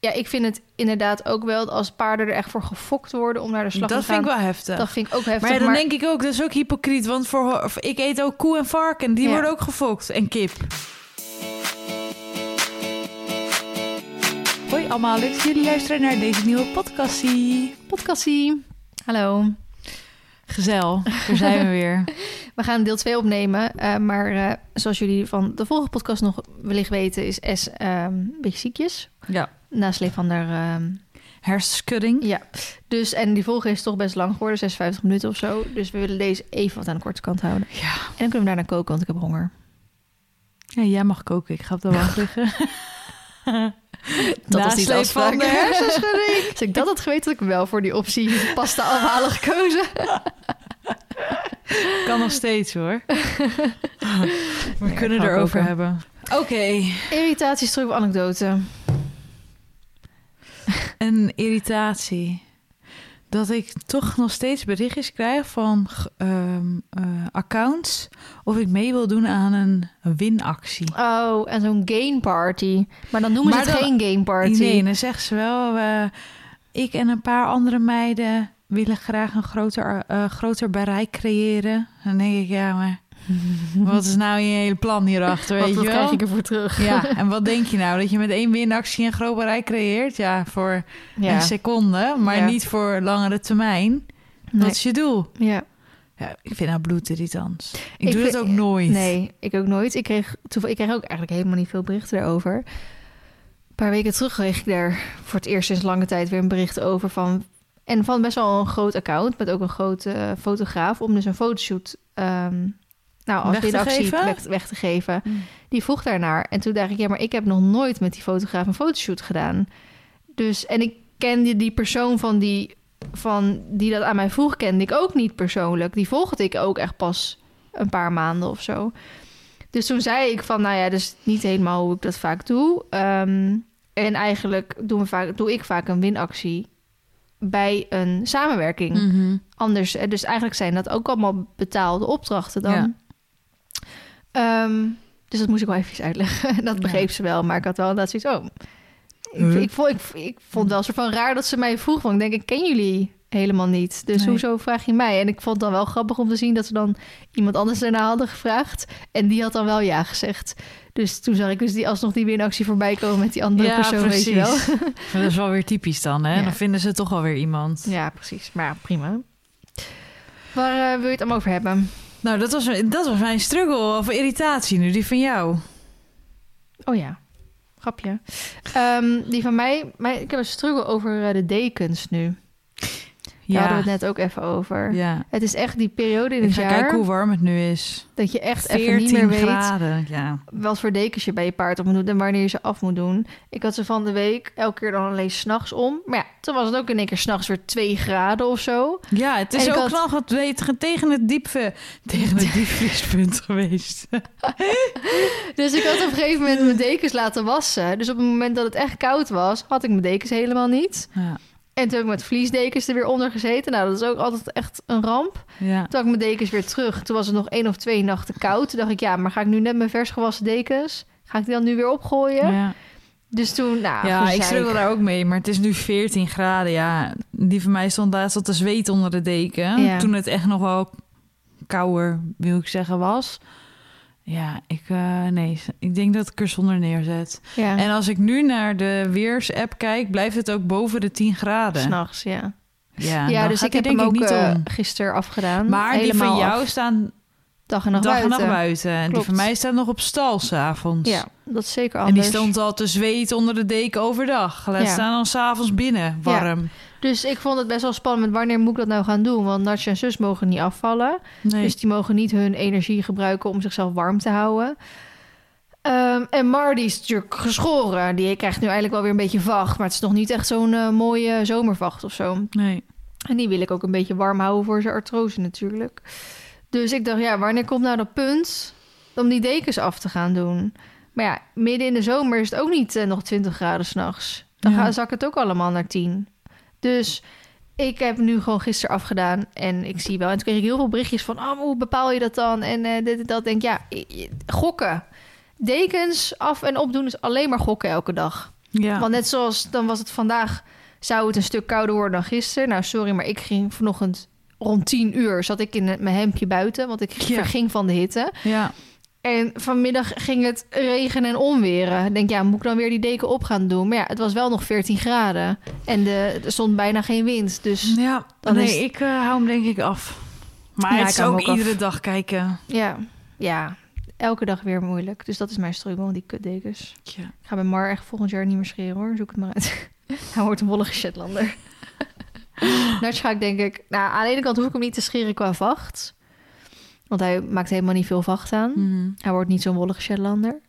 ja, ik vind het inderdaad ook wel dat als paarden er echt voor gefokt worden om naar de slag Dat te gaan. vind ik wel heftig. Dat vind ik ook heftig. maar ja, dan denk ik ook, dat is ook hypocriet. Want voor, of ik eet ook koe en varken. Die Ja. worden ook gefokt. En kip. Hoi allemaal, leuk dat jullie luisteren naar deze nieuwe podcastie. Podcastie. Hallo. Gezel, daar zijn we weer. We gaan deel 2 opnemen. eh, maar eh, zoals jullie van de vorige podcast nog wellicht weten, is S ehm, een beetje ziekjes. Ja, Nasleep van haar... ehm, hersenschudding. ja, dus en die volgende is toch best lang geworden, 56 minuten of zo. Dus we willen deze even wat aan de korte kant houden. Ja. En dan kunnen we daarna koken, want ik heb honger. ja, jij mag koken. Ik ga op de wacht liggen. Dat was niet afspraak. van de hersenschudding. Als ik dat had geweten, had ik wel voor die optie pasta afhalen gekozen. Kan nog steeds hoor. We Ja, kunnen erover hebben. Oké. Irritaties terug op anekdote. Een irritatie. Dat ik toch nog steeds berichtjes krijg van ehm, eh, accounts of ik mee wil doen aan een winactie. Oh, en zo'n game party. Maar dan noemen Maar ze het dan- geen game party. Nee, dan zegt ze wel, eh, ik en een paar andere meiden willen graag een groter, eh, groter bereik creëren. Dan denk ik, ja, maar wat is nou je hele plan hierachter, Wat, weet wat je wel? krijg ik ervoor terug? Ja, en wat denk je nou? Dat je met één winactie een groot bereik creëert? Ja, voor ja. een seconde, maar Ja. niet voor langere termijn. Nee. Wat is je doel? ja. Ja, ik vind dat bloedirritant. Ik, Ik doe vind- het ook nooit. Nee, ik ook nooit. Ik kreeg, toeval- ik kreeg ook eigenlijk helemaal niet veel berichten daarover. Een paar weken terug kreeg ik daar voor het eerst sinds lange tijd weer een bericht over van... En van best wel een groot account met ook een grote eh, fotograaf... om dus een fotoshoot ehm, nou, als geven? weg, weg te geven. Mm. Die vroeg daarnaar. En toen dacht ik, ja, maar ik heb nog nooit met die fotograaf een fotoshoot gedaan. Dus, en ik kende die persoon van die, van die dat aan mij vroeg, kende ik ook niet persoonlijk. Die volgde ik ook echt pas een paar maanden of zo. Dus toen zei ik van, nou ja, dus niet helemaal hoe ik dat vaak doe. Ehm, en eigenlijk doen we vaak, doe ik vaak een winactie bij een samenwerking. Mhm. Anders, eh, dus eigenlijk zijn dat ook allemaal betaalde opdrachten dan. Ja. Ehm, dus dat moest ik wel even uitleggen. Dat Ja. begreep ze wel, maar ik had wel inderdaad zoiets... Oh, ik, vond, ik, ik vond het wel soort van raar dat ze mij vroeg. Want ik denk, ik ken jullie helemaal niet. Dus Nee. hoezo vraag je mij? En ik vond het dan wel grappig om te zien dat ze dan iemand anders daarna hadden gevraagd. En die had dan wel ja gezegd. Dus toen zag ik dus die alsnog die winactie voorbij komen met die andere Ja, persoon, weet je wel. Maar dat is wel weer typisch dan, hè? Ja. Dan vinden ze toch wel weer iemand. Ja, precies. Maar ja, prima. Waar eh, wil je het allemaal over hebben? Nou, dat was, dat was mijn struggle of irritatie nu, die van jou. Oh ja, grapje. Ehm, die van mij, mij, ik heb een struggle over eh, de dekens nu. Daar hadden we het net ook even over. Ja. Het is echt die periode in het jaar kijken hoe warm het nu is. dat je echt even 14 niet meer weet graden, ja. wat voor dekens je bij je paard op moet doen en wanneer je ze af moet doen. Ik had ze van de week elke keer dan alleen s'nachts om. Maar ja, toen was het ook in één keer s'nachts weer 2 graden of zo. Ja, het is ook had- nog tegen het diepve, tegen het diepvriespunt geweest. Dus ik had op een gegeven moment mijn dekens laten wassen. Dus op het moment dat het echt koud was, had ik mijn dekens helemaal niet. Ja, En toen heb ik met vliesdekens er weer onder gezeten. Nou, dat is ook altijd echt een ramp. ja. Toen had ik mijn dekens weer terug. Toen was het nog één of twee nachten koud. Toen dacht ik, ja, maar ga ik nu net mijn vers gewassen dekens... ga ik die dan nu weer opgooien? ja. Dus toen, nou, Ja, ik struggle daar ook mee, maar het is nu 14 graden. Ja, die van mij stond laatst tot de zweet onder de deken. Ja. Toen het echt nog wel kouder, wil ik zeggen, was. Ja, ik, eh, nee, ik denk dat ik er zonder neerzet. Ja, En als ik nu naar de weersapp kijk, blijft het ook boven de 10 graden. s'nachts, ja. Ja, Ja, dus ik heb hem denk ook ik niet eh, gisteren afgedaan. Maar die van jou af. staan dag en nacht dag en buiten. nacht buiten. En die van mij staat nog op stal s'avonds. Ja, dat is zeker En anders. die stond al te zweten onder de deken overdag. Laat Ja. staan dan s'avonds binnen, warm. Dus ik vond het best wel spannend wanneer moet ik dat nou gaan doen? Want Natje en zus mogen niet afvallen. Nee. Dus die mogen niet hun energie gebruiken om zichzelf warm te houden. Ehm, en Mar die is natuurlijk geschoren. Die krijgt nu eigenlijk wel weer een beetje vacht. Maar het is nog niet echt zo'n eh, mooie zomervacht of zo. nee. En die wil ik ook een beetje warm houden voor zijn artrose natuurlijk. Dus ik dacht, ja, wanneer komt nou dat punt om die dekens af te gaan doen? Maar ja, midden in de zomer is het ook niet eh, nog 20 graden s'nachts. Dan Ja. zak het ook allemaal naar 10. Dus ik heb nu gewoon gisteren afgedaan en ik zie wel. En toen kreeg ik heel veel berichtjes van, oh, hoe bepaal je dat dan? En eh, dit en dat. Denk ik, ja, gokken. Dekens af en opdoen is alleen maar gokken elke dag. Ja. Want net zoals, dan was het vandaag, zou het een stuk kouder worden dan gisteren. Nou, sorry, maar ik ging vanochtend rond 10 uur, zat ik in mijn hemdje buiten, want ik Ja. verging van de hitte. ja. En vanmiddag ging het regenen en onweren. Ik denk, ja, moet ik dan weer die deken op gaan doen? Maar ja, het was wel nog 14 graden. En de, er stond bijna geen wind. Dus Ja, Dan nee, is- ik eh, hou hem denk ik af. Maar Ja, het ik is hem ook af. iedere dag kijken. ja, ja, elke dag weer moeilijk. Dus dat is mijn struggle, die kutdekens. Ja. Ik ga bij Mar echt volgend jaar niet meer scheren hoor. Zoek het maar uit. Hij wordt een wollige Shetlander. Ik denk ik... Nou, aan de ene kant hoef ik hem niet te scheren qua vacht. Want hij maakt helemaal niet veel vacht aan. Mhm. Hij wordt niet zo'n wollige Shetlander.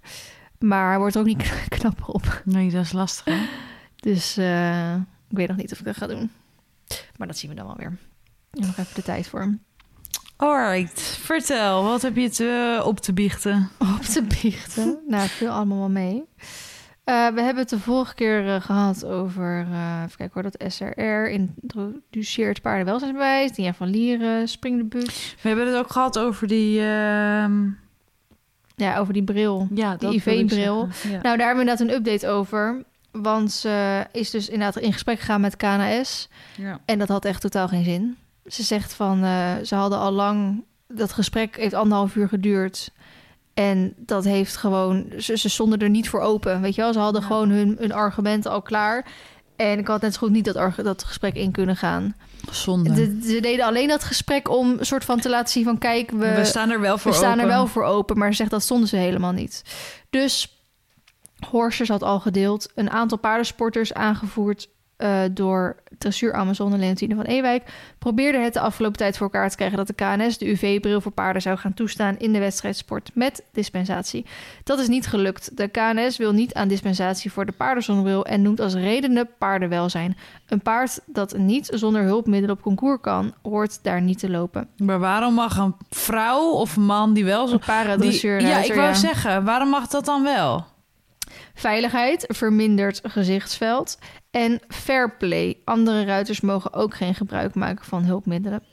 Maar hij wordt ook niet knapper op. Nee, dat is lastig. Hè? Dus eh, ik weet nog niet of ik dat ga doen. Maar dat zien we dan wel weer. Ik heb nog even de tijd voor. Alright, vertel. Wat heb je te, op te biechten? Op te biechten. nou, veel allemaal wel mee. Eh, we hebben het de vorige keer eh, gehad over, eh even kijken hoor, dat SRR introduceert paardenwelzijnsbewijs, Dia van Lieren, springdebuut. We hebben het ook gehad over die... ehm, Ja, over die bril. ja, Die IV-bril. Ja. Nou, daar hebben we inderdaad een update over. Want ze is dus inderdaad in gesprek gegaan met KNS. ja. En dat had echt totaal geen zin. Ze zegt van, ze hadden al lang... Dat gesprek heeft anderhalf uur geduurd. En dat heeft gewoon... Ze, ze stonden er niet voor open, weet je wel? Ze hadden Ja. gewoon hun, hun argumenten al klaar. En ik had net zo goed niet dat, dat gesprek in kunnen gaan. Zonde. De, ze deden alleen dat gesprek om soort van te laten zien van... Kijk, we, we staan er wel voor we staan er open. wel voor open, maar ze zegt dat stonden ze helemaal niet. Dus Horses had al gedeeld een aantal paardensporters aangevoerd eh, door dressuur Amazon en Leontine van Ewijk probeerde het de afgelopen tijd voor elkaar te krijgen dat de KNS de UV-bril voor paarden zou gaan toestaan in de wedstrijdsport met dispensatie. Dat is niet gelukt. De KNS wil niet aan dispensatie voor de paardenzonnebril en noemt als redenen paardenwelzijn. Een paard dat niet zonder hulpmiddelen op concours kan, hoort daar niet te lopen. Maar waarom mag een vrouw of man die wel zo... Een paardendressuur. Ja, ik wou ja. zeggen, waarom mag dat dan wel? Veiligheid vermindert gezichtsveld. En fair play. Andere ruiters mogen ook geen gebruik maken van hulpmiddelen.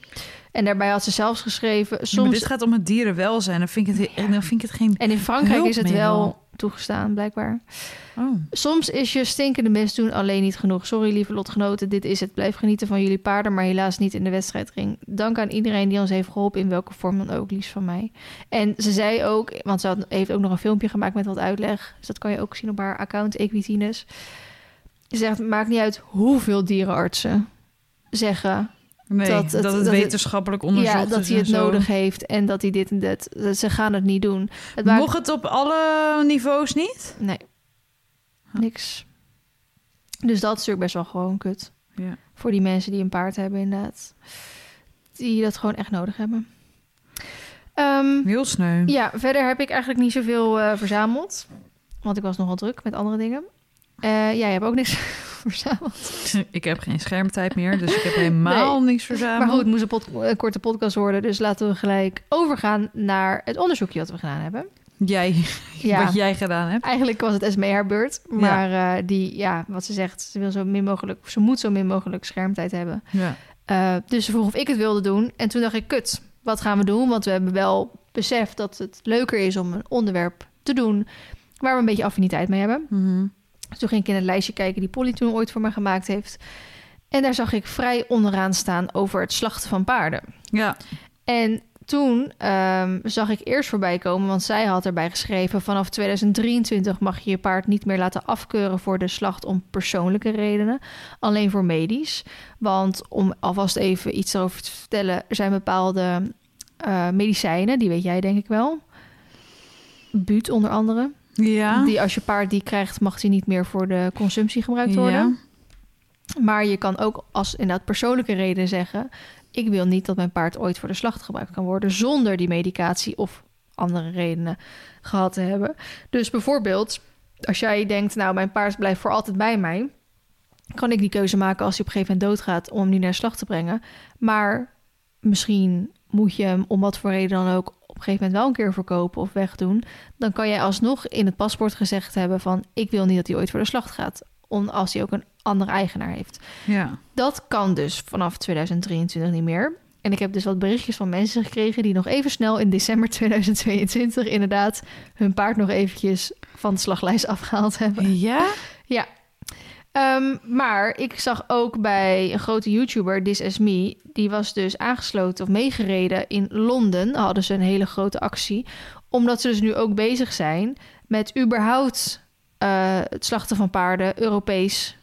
En daarbij had ze zelfs geschreven... Maar Soms... dit gaat om het dierenwelzijn. Dan vind ik het, dan vind ik het geen... En in Frankrijk is het wel toegestaan, blijkbaar. Oh. Soms is je stinkende best doen alleen niet genoeg. Sorry, lieve lotgenoten, dit is het. Blijf genieten van jullie paarden, maar helaas niet in de wedstrijdring. Dank aan iedereen die ons heeft geholpen, in welke vorm dan ook, liefst van mij. En ze zei ook, want ze had- heeft ook nog een filmpje gemaakt met wat uitleg. Dus dat kan je ook zien op haar account, Equitines. Ze zegt, maakt niet uit hoeveel dierenartsen zeggen Nee, Dat dat het- dat het- wetenschappelijk onderzocht ja, dat hij het zo. nodig heeft en dat hij dit en dat. Ze gaan het niet doen. Het maakt Mocht het op alle niveaus niet? Nee. Niks. Dus dat is natuurlijk best wel gewoon kut. Ja. Voor die mensen die een paard hebben, inderdaad. Die dat gewoon echt nodig hebben. Ehm, Heel sneu. ja, verder heb ik eigenlijk niet zoveel eh, verzameld. Want ik was nogal druk met andere dingen. Eh jij hebt ook niks verzameld. Ik heb geen schermtijd meer, dus ik heb helemaal niks verzameld. Maar goed, het moest een, pod- een korte podcast worden. Dus laten we gelijk overgaan naar het onderzoekje wat we gedaan hebben. Jij, Ja. wat jij gedaan hebt. Eigenlijk was het Esme haar beurt. Maar eh, die, ja, wat ze zegt, ze wil zo min mogelijk, ze moet zo min mogelijk schermtijd hebben. Ja. Eh, dus ze vroeg of ik het wilde doen. En toen dacht ik, kut, wat gaan we doen? Want we hebben wel beseft dat het leuker is om een onderwerp te doen waar we een beetje affiniteit mee hebben. Mhm. Dus toen ging ik in het lijstje kijken die Polly toen ooit voor me gemaakt heeft. En daar zag ik vrij onderaan staan over het slachten van paarden. ja. En toen ehm, zag ik eerst voorbij komen, want zij had erbij geschreven: vanaf 2023 mag je je paard niet meer laten afkeuren voor de slacht om persoonlijke redenen, alleen voor medisch. Want om alvast even iets erover te vertellen, er zijn bepaalde eh, medicijnen, die weet jij denk ik wel. Buut onder andere. Ja. Die als je paard die krijgt, mag die niet meer voor de consumptie gebruikt worden. Maar je kan ook als inderdaad persoonlijke reden zeggen: ik wil niet dat mijn paard ooit voor de slacht gebruikt kan worden zonder die medicatie of andere redenen gehad te hebben. Dus bijvoorbeeld, als jij denkt: nou, mijn paard blijft voor altijd bij mij, kan ik die keuze maken als hij op een gegeven moment doodgaat om hem niet naar de slacht te brengen. Maar misschien moet je hem om wat voor reden dan ook een gegeven moment wel een keer verkopen of wegdoen. Dan kan jij alsnog in het paspoort gezegd hebben van ik wil niet dat hij ooit voor de slacht gaat. Om, als hij ook een andere eigenaar heeft. Ja. Dat kan dus vanaf 2023 niet meer. En ik heb dus wat berichtjes van mensen gekregen die nog even snel in december 2022 inderdaad hun paard nog eventjes van de slaglijst afgehaald hebben. Ja? Ja, Ehm, maar ik zag ook bij een grote YouTuber, This Is Me... die was dus aangesloten of meegereden in Londen. Hadden ze een hele grote actie. Omdat ze dus nu ook bezig zijn met überhaupt... eh, het slachten van paarden Europees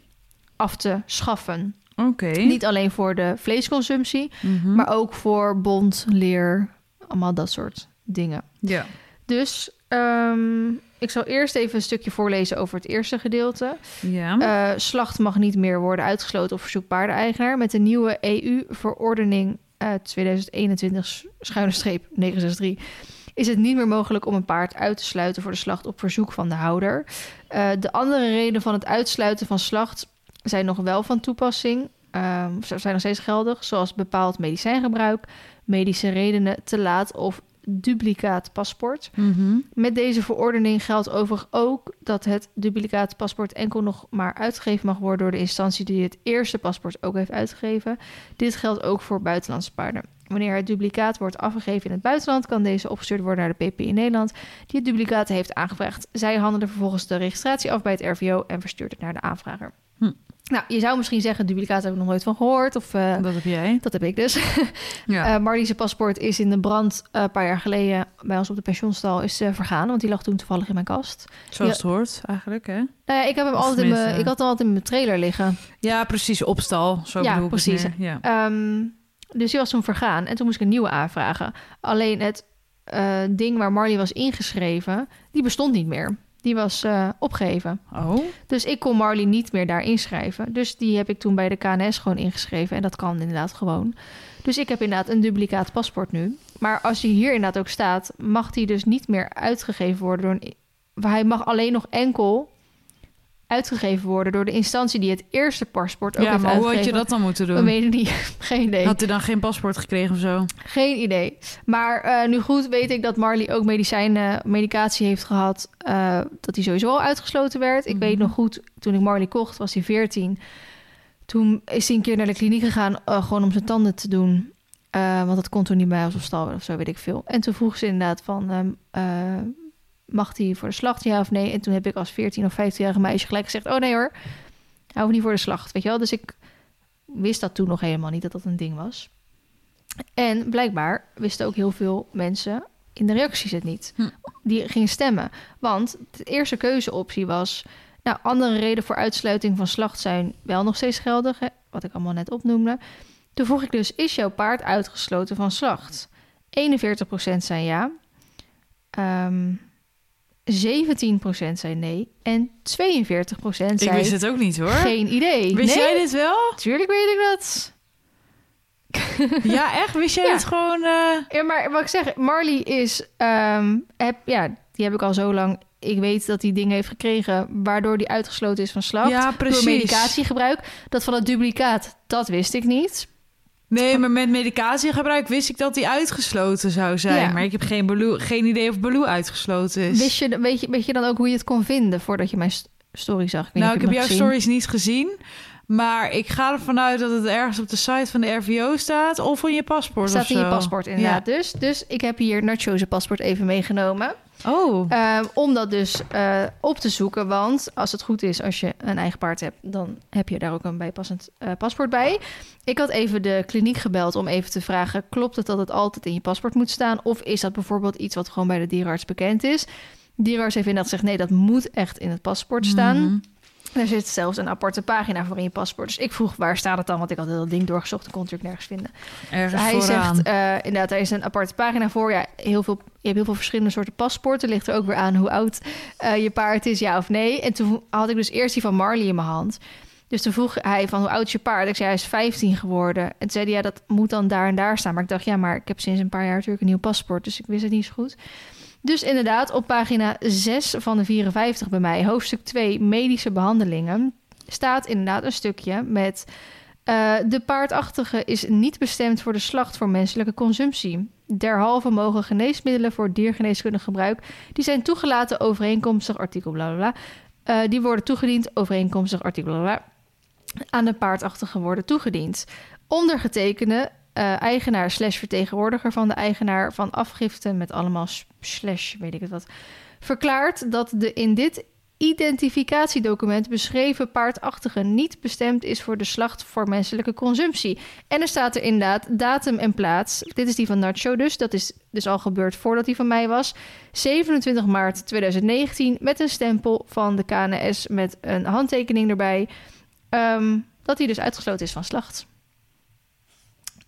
af te schaffen. Oké. Niet alleen voor de vleesconsumptie, Mhm. maar ook voor bont, leer, allemaal dat soort dingen. Ja. Dus ehm, ik zal eerst even een stukje voorlezen over het eerste gedeelte. Ja. Eh, slacht mag niet meer worden uitgesloten op verzoek paardeneigenaar. Met de nieuwe EU-verordening eh 2021-963 is het niet meer mogelijk om een paard uit te sluiten voor de slacht op verzoek van de houder. Eh, de andere redenen van het uitsluiten van slacht zijn nog wel van toepassing. Ehm, ze zijn nog steeds geldig, zoals bepaald medicijngebruik, medische redenen te laat of duplicaat paspoort. Mhm. Met deze verordening geldt overigens ook dat het duplicaat paspoort enkel nog maar uitgegeven mag worden door de instantie die het eerste paspoort ook heeft uitgegeven. Dit geldt ook voor buitenlandse paarden. Wanneer het duplicaat wordt afgegeven in het buitenland, kan deze opgestuurd worden naar de PP in Nederland, die het duplicaat heeft aangevraagd. Zij handelen vervolgens de registratie af bij het RVO en verstuurt het naar de aanvrager. Hm. Nou, je zou misschien zeggen, duplicaat heb ik nog nooit van gehoord. Of, eh, Dat heb jij. dat heb ik dus. Ja. Eh Marlie's paspoort is in de brand eh, een paar jaar geleden bij ons op de pensioenstal is vergaan, want die lag toen toevallig in mijn kast. Zoals ja. het hoort, eigenlijk, hè? Nou ja, ik heb hem Of altijd in mijn, ik had hem altijd in mijn trailer liggen. Ja, precies. Opstal. Zo Ja, bedoel ik precies. meer. Ja. Ehm, dus die was toen vergaan en toen moest ik een nieuwe aanvragen. Alleen het ding waar Marley was ingeschreven, die bestond niet meer. Die was eh, opgegeven. Oh. Dus ik kon Marley niet meer daar inschrijven. Dus die heb ik toen bij de KNS gewoon ingeschreven. En dat kan inderdaad gewoon. Dus ik heb inderdaad een duplicaat paspoort nu. Maar als die hier inderdaad ook staat, mag die dus niet meer uitgegeven worden door een. Hij mag alleen nog enkel uitgegeven worden door de instantie die het eerste paspoort ook Ja, heeft maar hoe had je dat dan moeten Dat doen? weet ik niet. Geen idee. Had hij dan geen paspoort gekregen of zo? Geen idee. Maar eh, nu goed weet ik dat Marley ook medicijnen, medicatie heeft gehad. eh, dat hij sowieso al uitgesloten werd. Ik Mhm. weet nog goed, toen ik Marley kocht, was hij 14. Toen is hij een keer naar de kliniek gegaan, eh, gewoon om zijn tanden te doen. Want dat kon toen niet bij ons op stal of zo, weet ik veel. En toen vroeg ze inderdaad van, ehm, eh, mag hij voor de slacht, ja of nee? En toen heb ik als 14 of 15-jarige meisje gelijk gezegd, oh nee hoor, hij hoeft niet voor de slacht, weet je wel. Dus ik wist dat toen nog helemaal niet, dat dat een ding was. En blijkbaar wisten ook heel veel mensen in de reacties het niet. Hm. Die gingen stemmen. Want de eerste keuzeoptie was... Nou, andere redenen voor uitsluiting van slacht zijn wel nog steeds geldig. Hè, wat ik allemaal net opnoemde. Toen vroeg ik dus, is jouw paard uitgesloten van slacht? 41% zei ja. Ehm 17% zei nee. En 42% Ik zei wist het ook niet, hoor. geen idee. Wist nee, jij dit wel? Tuurlijk weet ik dat. Ja, echt? Wist jij Ja. het gewoon... eh, Ja, maar wat ik zeg, Marley is... ehm, heb, ja, die heb ik al zo lang... Ik weet dat hij dingen heeft gekregen... waardoor hij uitgesloten is van slacht. Ja, precies. Door medicatiegebruik. Dat van het duplicaat, dat wist ik niet. Nee, maar met medicatiegebruik wist ik dat hij uitgesloten zou zijn. Ja. Maar ik heb geen, Baloo, geen idee of Baloo uitgesloten is. Wist je, weet, je, weet je dan ook hoe je het kon vinden... voordat je mijn st- story zag? niet nou, ik heb jouw gezien. stories niet gezien. Maar ik ga ervan uit dat het ergens op de site van de RVO staat... of in je paspoort Staat in je paspoort inderdaad. Dus, dus ik heb hier Nacho's paspoort even meegenomen. Oh, Ehm, om dat dus eh, op te zoeken. Want als het goed is, als je een eigen paard hebt, dan heb je daar ook een bijpassend eh, paspoort bij. Ik had even de kliniek gebeld om even te vragen: klopt het dat het altijd in je paspoort moet staan? Of is dat bijvoorbeeld iets wat gewoon bij de dierenarts bekend is? De dierenarts heeft inderdaad gezegd: nee, dat moet echt in het paspoort staan. Mhm. Er zit zelfs een aparte pagina voor in je paspoort. Dus ik vroeg, waar staat het dan? Want ik had dat ding doorgezocht en kon het natuurlijk nergens vinden. ergens Hij vooraan. zegt eh, inderdaad, er is een aparte pagina voor. Ja, heel veel, je hebt heel veel verschillende soorten paspoorten. Ligt er ook weer aan hoe oud eh, je paard is, ja of nee. En toen had ik dus eerst die van Marley in mijn hand. Dus toen vroeg hij van hoe oud is je paard? Ik zei, hij is 15 geworden. En toen zei hij, ja, dat moet dan daar en daar staan. Maar ik dacht, ja, maar ik heb sinds een paar jaar natuurlijk een nieuw paspoort. Dus ik wist het niet zo goed. Dus inderdaad, op pagina 6 van de 54 bij mij, hoofdstuk 2, medische behandelingen, staat inderdaad een stukje met eh, de paardachtige is niet bestemd voor de slacht voor menselijke consumptie. Derhalve mogen geneesmiddelen voor diergeneeskundig gebruik, die zijn toegelaten overeenkomstig artikel bla bla eh, die worden toegediend overeenkomstig artikel bla bla, aan de paardachtige worden toegediend. Ondergetekende eh, eigenaar slash vertegenwoordiger van de eigenaar van afgifte met allemaal slash weet ik het wat, verklaart dat de in dit identificatiedocument beschreven paardachtige niet bestemd is voor de slacht voor menselijke consumptie. En er staat er inderdaad datum en plaats. Dit is die van Nacho dus. Dat is dus al gebeurd voordat die van mij was. 27 maart 2019 met een stempel van de KNS met een handtekening erbij. ehm, dat hij dus uitgesloten is van slacht.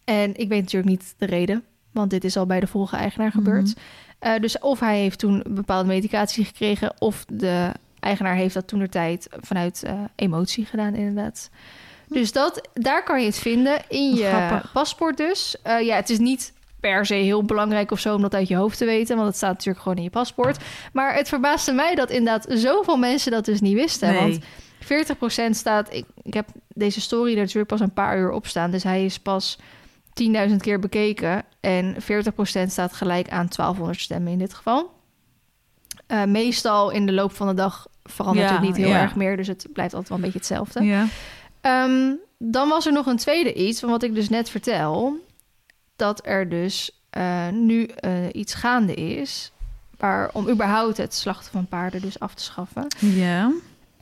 En ik weet natuurlijk niet de reden, want dit is al bij de vorige eigenaar gebeurd. Eh, dus of hij heeft toen bepaalde medicatie gekregen, of de eigenaar heeft dat toen de tijd vanuit eh, emotie gedaan, inderdaad. Dus dat, daar kan je het vinden in je Grappig. paspoort dus. Eh, ja, het is niet per se heel belangrijk of zo om dat uit je hoofd te weten, want het staat natuurlijk gewoon in je paspoort. Maar het verbaasde mij dat inderdaad zoveel mensen dat dus niet wisten. Nee. Want 40% staat, ik, ik heb deze story er natuurlijk pas een paar uur op staan, dus hij is pas 10.000 keer bekeken. En 40% staat gelijk aan 1200 stemmen in dit geval. Eh, meestal in de loop van de dag verandert Ja, het niet heel ja. erg meer. Dus het blijft altijd wel een beetje hetzelfde. Ja. Ehm, dan was er nog een tweede iets, van wat ik dus net vertel. Dat er dus eh, nu eh, iets gaande is. Waar, om überhaupt het slachten van paarden dus af te schaffen. Ja.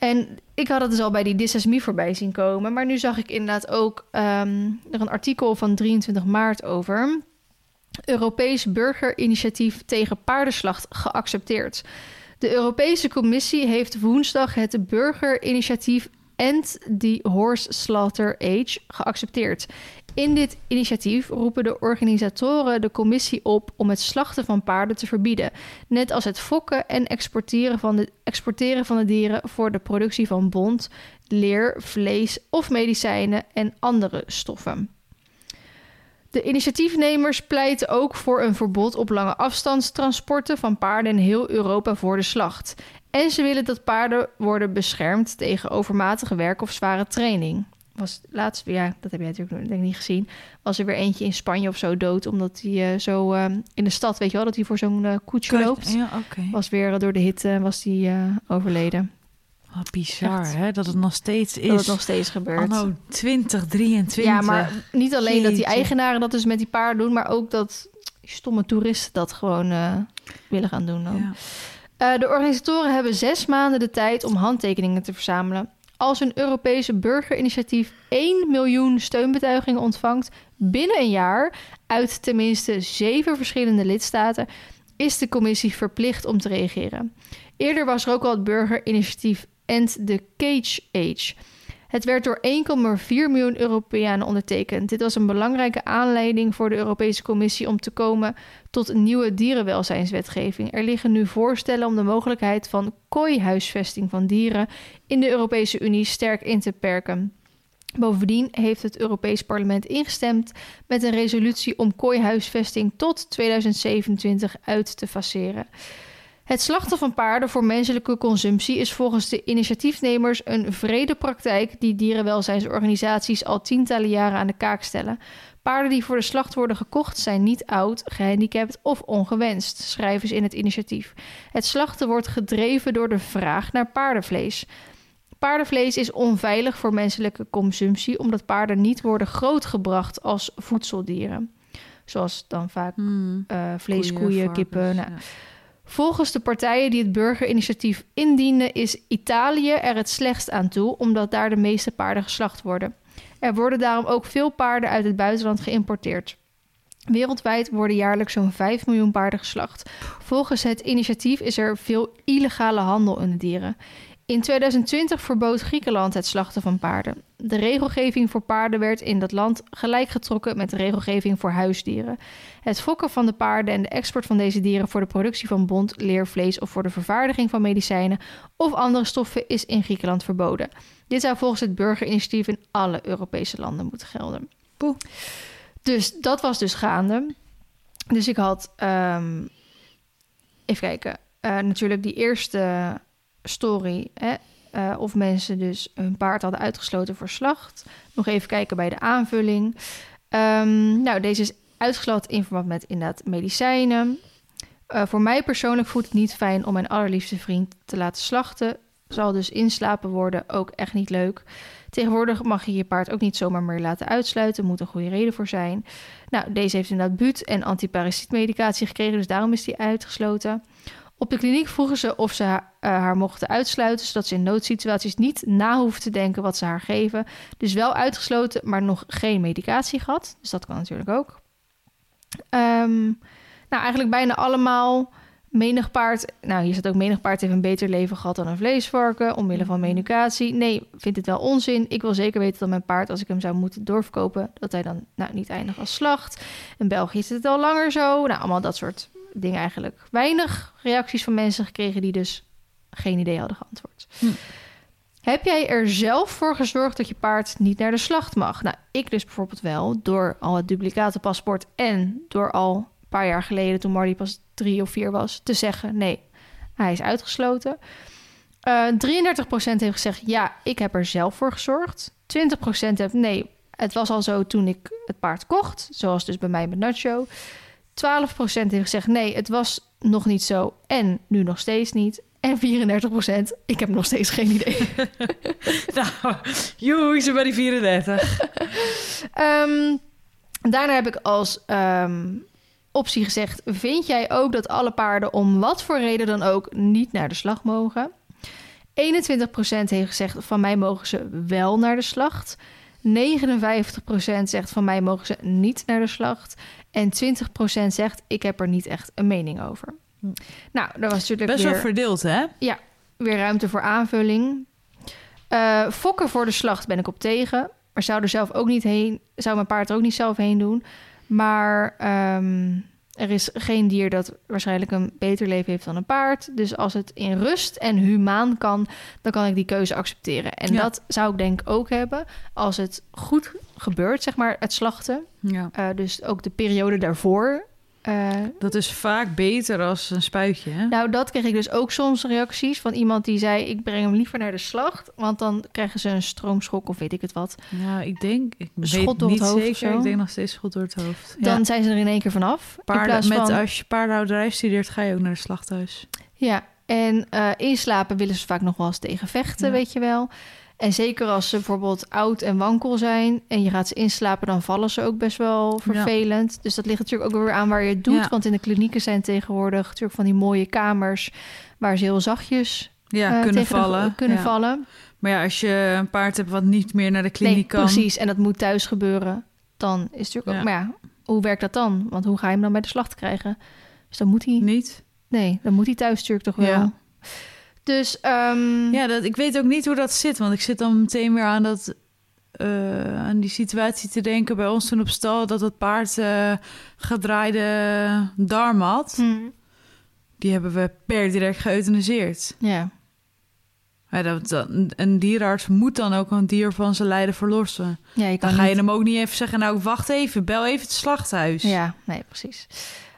En ik had het dus al bij die This Is Me voorbij zien komen. Maar nu zag ik inderdaad ook ehm, er een artikel van 23 maart over. Europees burgerinitiatief tegen paardenslacht geaccepteerd. De Europese Commissie heeft woensdag het burgerinitiatief End the Horse Slaughter Age geaccepteerd. In dit initiatief roepen de organisatoren de commissie op om het slachten van paarden te verbieden, net als het fokken en exporteren van de, exporteren van de dieren voor de productie van bont, leer, vlees of medicijnen en andere stoffen. De initiatiefnemers pleiten ook voor een verbod op lange afstandstransporten van paarden in heel Europa voor de slacht. En ze willen dat paarden worden beschermd tegen overmatige werk of zware training. Was laatst, ja, dat heb jij natuurlijk denk ik niet gezien. Was er weer eentje in Spanje of zo dood, omdat hij eh, zo eh, in de stad, weet je wel, dat hij voor zo'n eh, koetsje loopt. Ja. Was weer door de hitte was hij eh, overleden. Wat bizar, Echt. hè? Dat het nog steeds is. Dat het nog steeds gebeurt. Anno 2023. Ja, maar niet alleen dat die eigenaren dat dus met die paarden doen, maar ook dat die stomme toeristen dat gewoon willen gaan doen. Dan. Ja. De organisatoren hebben zes maanden de tijd om handtekeningen te verzamelen. Als een Europese burgerinitiatief 1 miljoen steunbetuigingen ontvangt binnen een jaar uit tenminste zeven verschillende lidstaten, is de commissie verplicht om te reageren. Eerder was er ook al het burgerinitiatief End the Cage Age. Het werd door 1,4 miljoen Europeanen ondertekend. Dit was een belangrijke aanleiding voor de Europese Commissie om te komen tot een nieuwe dierenwelzijnswetgeving. Er liggen nu voorstellen om de mogelijkheid van kooihuisvesting van dieren in de Europese Unie sterk in te perken. Bovendien heeft het Europees Parlement ingestemd met een resolutie om kooihuisvesting tot 2027 uit te faceren. Het slachten van paarden voor menselijke consumptie is volgens de initiatiefnemers een vrede praktijk die dierenwelzijnsorganisaties al tientallen jaren aan de kaak stellen. Paarden die voor de slacht worden gekocht zijn niet oud, gehandicapt of ongewenst, schrijven ze in het initiatief. Het slachten wordt gedreven door de vraag naar paardenvlees. Paardenvlees is onveilig voor menselijke consumptie omdat paarden niet worden grootgebracht als voedseldieren. Zoals dan vaak Hmm. eh vlees, Koeien, koeien, varkens, kippen. nou, ja. Volgens de partijen die het burgerinitiatief indienen, is Italië er het slechtst aan toe, omdat daar de meeste paarden geslacht worden. Er worden daarom ook veel paarden uit het buitenland geïmporteerd. Wereldwijd worden jaarlijks zo'n 5 miljoen paarden geslacht. Volgens het initiatief is er veel illegale handel in de dieren. In 2020 verbood Griekenland het slachten van paarden. De regelgeving voor paarden werd in dat land gelijkgetrokken met de regelgeving voor huisdieren. Het fokken van de paarden en de export van deze dieren voor de productie van bont, leer, vlees of voor de vervaardiging van medicijnen of andere stoffen is in Griekenland verboden. Dit zou volgens het burgerinitiatief in alle Europese landen moeten gelden. Poeh. Dus dat was dus gaande. Dus ik had, ehm, even kijken, eh, natuurlijk die eerste story, hè, eh, of mensen dus hun paard hadden uitgesloten voor slacht. Nog even kijken bij de aanvulling. Ehm, nou, deze is uitgesloten in verband met inderdaad medicijnen. Eh, voor mij persoonlijk voelt het niet fijn om mijn allerliefste vriend te laten slachten. Zal dus inslapen worden ook echt niet leuk. Tegenwoordig mag je je paard ook niet zomaar meer laten uitsluiten. Moet een goede reden voor zijn. Nou, deze heeft inderdaad buut en antiparasietmedicatie gekregen, dus daarom is die uitgesloten. Op de kliniek vroegen ze of ze haar- eh, haar mochten uitsluiten, zodat ze in noodsituaties niet na hoeft te denken wat ze haar geven. Dus wel uitgesloten, maar nog geen medicatie gehad. Dus dat kan natuurlijk ook. Ehm, nou, eigenlijk bijna allemaal. Menig paard, nou hier staat ook menig paard heeft een beter leven gehad dan een vleesvarken, omwille van medicatie. Nee, vind het wel onzin. Ik wil zeker weten dat mijn paard, als ik hem zou moeten doorverkopen, dat hij dan nou, niet eindigt als slacht. In België is het al langer zo. Nou, allemaal dat soort dingen eigenlijk. Weinig reacties van mensen gekregen die dus geen idee hadden geantwoord. Hm. Heb jij er zelf voor gezorgd dat je paard niet naar de slacht mag? Nou, ik dus bijvoorbeeld wel, door al het duplicatenpaspoort en door al een paar jaar geleden, toen Marty pas drie of vier was, te zeggen nee, hij is uitgesloten. Eh 33% heeft gezegd ja, ik heb er zelf voor gezorgd. 20% heeft nee, het was al zo toen ik het paard kocht, zoals dus bij mij met Nacho. 12% heeft gezegd nee, het was nog niet zo en nu nog steeds niet. En 34%, ik heb nog steeds geen idee. Nou, joe, ze bij die 34. Ehm, daarna heb ik als ehm, optie gezegd: Vind jij ook dat alle paarden om wat voor reden dan ook niet naar de slag mogen? 21% heeft gezegd: Van mij mogen ze wel naar de slacht. 59% zegt: Van mij mogen ze niet naar de slacht. En 20% zegt: Ik heb er niet echt een mening over. Hm. Nou, dat was natuurlijk Best weer wel verdeeld, hè? weer ruimte voor aanvulling. Eh, fokken voor de slacht ben ik op tegen. Maar zou er zelf ook niet heen, zou mijn paard er ook niet zelf heen doen. Maar ehm, er is geen dier dat waarschijnlijk een beter leven heeft dan een paard. Dus als het in rust en humaan kan, dan kan ik die keuze accepteren. En Ja. dat zou ik denk ook hebben als het goed gebeurt, zeg maar, het slachten. Ja. Eh, dus ook de periode daarvoor. Eh, Dat is vaak beter als een spuitje, hè? nou, dat kreeg ik dus ook soms reacties van iemand die zei: Ik breng hem liever naar de slacht, want dan krijgen ze een stroomschok of weet ik het wat. Nou, ik denk... Ik weet Schot door het hoofd of zeker. zo? Ik denk nog steeds schot door het hoofd. Dan ja. zijn ze er in één keer vanaf. in Paarden, met, van, als je paardenhouderij studeert, ga je ook naar de slachthuis. Ja, en eh, inslapen willen ze vaak nog wel eens tegen vechten, Ja. weet je wel. En zeker als ze bijvoorbeeld oud en wankel zijn en je gaat ze inslapen, dan vallen ze ook best wel vervelend. Dus dat ligt natuurlijk ook weer aan waar je het doet. Ja. Want in de klinieken zijn tegenwoordig natuurlijk van die mooie kamers waar ze heel zachtjes Ja, eh, kunnen tegen de- vallen. kunnen vallen. Maar ja, als je een paard hebt wat niet meer naar de kliniek nee, kan... precies. En dat moet thuis gebeuren. Dan is het natuurlijk ook... Maar ja, hoe werkt dat dan? Want hoe ga je hem dan bij de slacht krijgen? Dus dan moet hij... Niet? Nee, dan moet hij thuis natuurlijk toch wel. Dus ehm, Ja, dat, ik weet ook niet hoe dat zit. Want ik zit dan meteen weer aan, dat, eh, aan die situatie te denken bij ons toen op stal... dat het paard eh, gedraaide darm had. hm, Die hebben we per direct geëuthaniseerd. ja. Een dierenarts moet dan ook een dier van zijn lijden verlossen. ja, je kan Dan ga je niet- hem ook niet even zeggen... nou, wacht even, bel even het slachthuis. Ja, nee, precies.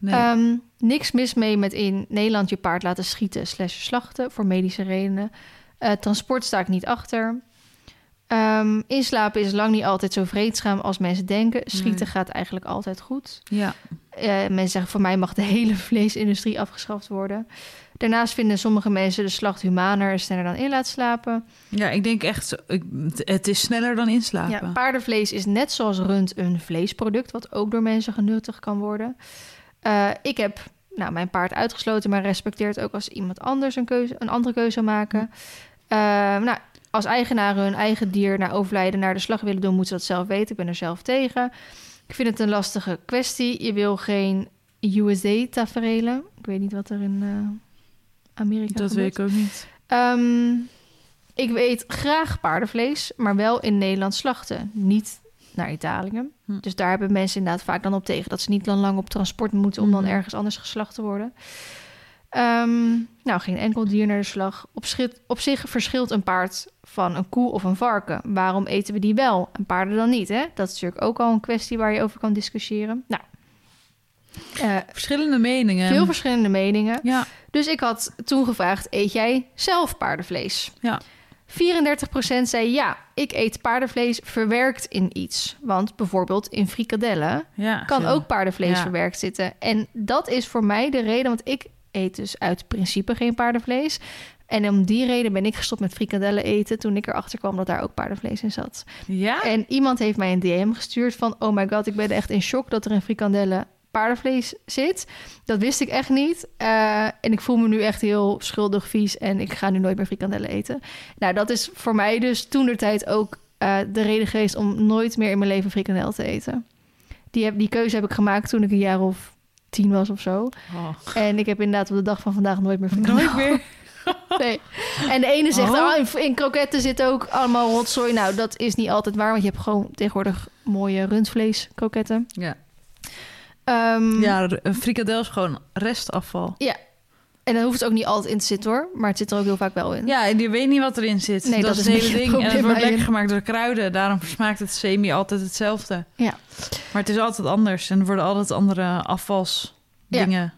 Nee. Ehm, niks mis mee met in Nederland je paard laten schieten slash slachten voor medische redenen. Eh, transport sta ik niet achter. Ehm, inslapen is lang niet altijd zo vreedzaam als mensen denken. Schieten Nee. gaat eigenlijk altijd goed. ja. Eh, mensen zeggen voor mij mag de hele vleesindustrie afgeschaft worden. Daarnaast vinden sommige mensen de slacht humaner en sneller dan in laat slapen. ja, ik denk echt... Ik, het is sneller dan inslapen. Ja, paardenvlees is net zoals rund een vleesproduct, wat ook door mensen genuttigd kan worden. Eh, ik heb nou, mijn paard uitgesloten, maar respecteert ook als iemand anders een, keuze, een andere keuze maken. Eh, nou, als eigenaren hun eigen dier na overlijden naar de slag willen doen, moeten ze dat zelf weten. Ik ben er zelf tegen. Ik vind het een lastige kwestie. Je wil geen USA-taferelen. Ik weet niet wat er in eh, Amerika dat gebeurt. weet ik ook niet. Ehm, ik eet graag paardenvlees, maar wel in Nederland slachten. Niet naar Italië. Hm. Dus daar hebben mensen inderdaad vaak dan op tegen... dat ze niet dan lang op transport moeten... om dan Mhm. ergens anders geslacht te worden. Ehm, nou, geen enkel dier naar de slag. Op, zich verschilt een paard van een koe of een varken. Waarom eten we die wel en paarden dan niet? Hè? Dat is natuurlijk ook al een kwestie waar je over kan discussiëren. Nou, eh, Verschillende meningen. veel verschillende meningen. Ja, Dus ik had toen gevraagd: eet jij zelf paardenvlees? Ja. 34% zei ja, ik eet paardenvlees verwerkt in iets. Want bijvoorbeeld in frikadellen ja. kan ook paardenvlees Ja. verwerkt zitten. En dat is voor mij de reden, want ik eet dus uit principe geen paardenvlees. En om die reden ben ik gestopt met frikadellen eten toen ik erachter kwam dat daar ook paardenvlees in zat. Ja? En iemand heeft mij een DM gestuurd van... oh my god, ik ben echt in shock dat er in frikandellen paardenvlees zit. Dat wist ik echt niet. Eh, en ik voel me nu echt heel schuldig, vies. En ik ga nu nooit meer frikandellen eten. Nou, dat is voor mij dus toen de tijd ook eh, de reden geweest... om nooit meer in mijn leven frikandel te eten. Die, heb, die keuze heb ik gemaakt toen ik een jaar of tien was of zo. Oh. En ik heb inderdaad op de dag van vandaag nooit meer frikandel. Nooit meer. Nee. En de ene zegt, Oh. oh. in, in kroketten zit ook allemaal rotzooi. Nou, dat is niet altijd waar, want je hebt gewoon tegenwoordig mooie rundvlees kroketten. Ja, Ehm, ja een frikandel is gewoon restafval. En dan hoeft het ook niet altijd in te zitten hoor, maar het zit er ook heel vaak wel in. Ja, en je weet niet wat erin zit. Nee, dat, dat is het hele ding. En het wordt lekker gemaakt door kruiden. Daarom smaakt het semi altijd hetzelfde. Ja. Maar het is altijd anders. En er worden altijd andere afvalsdingen.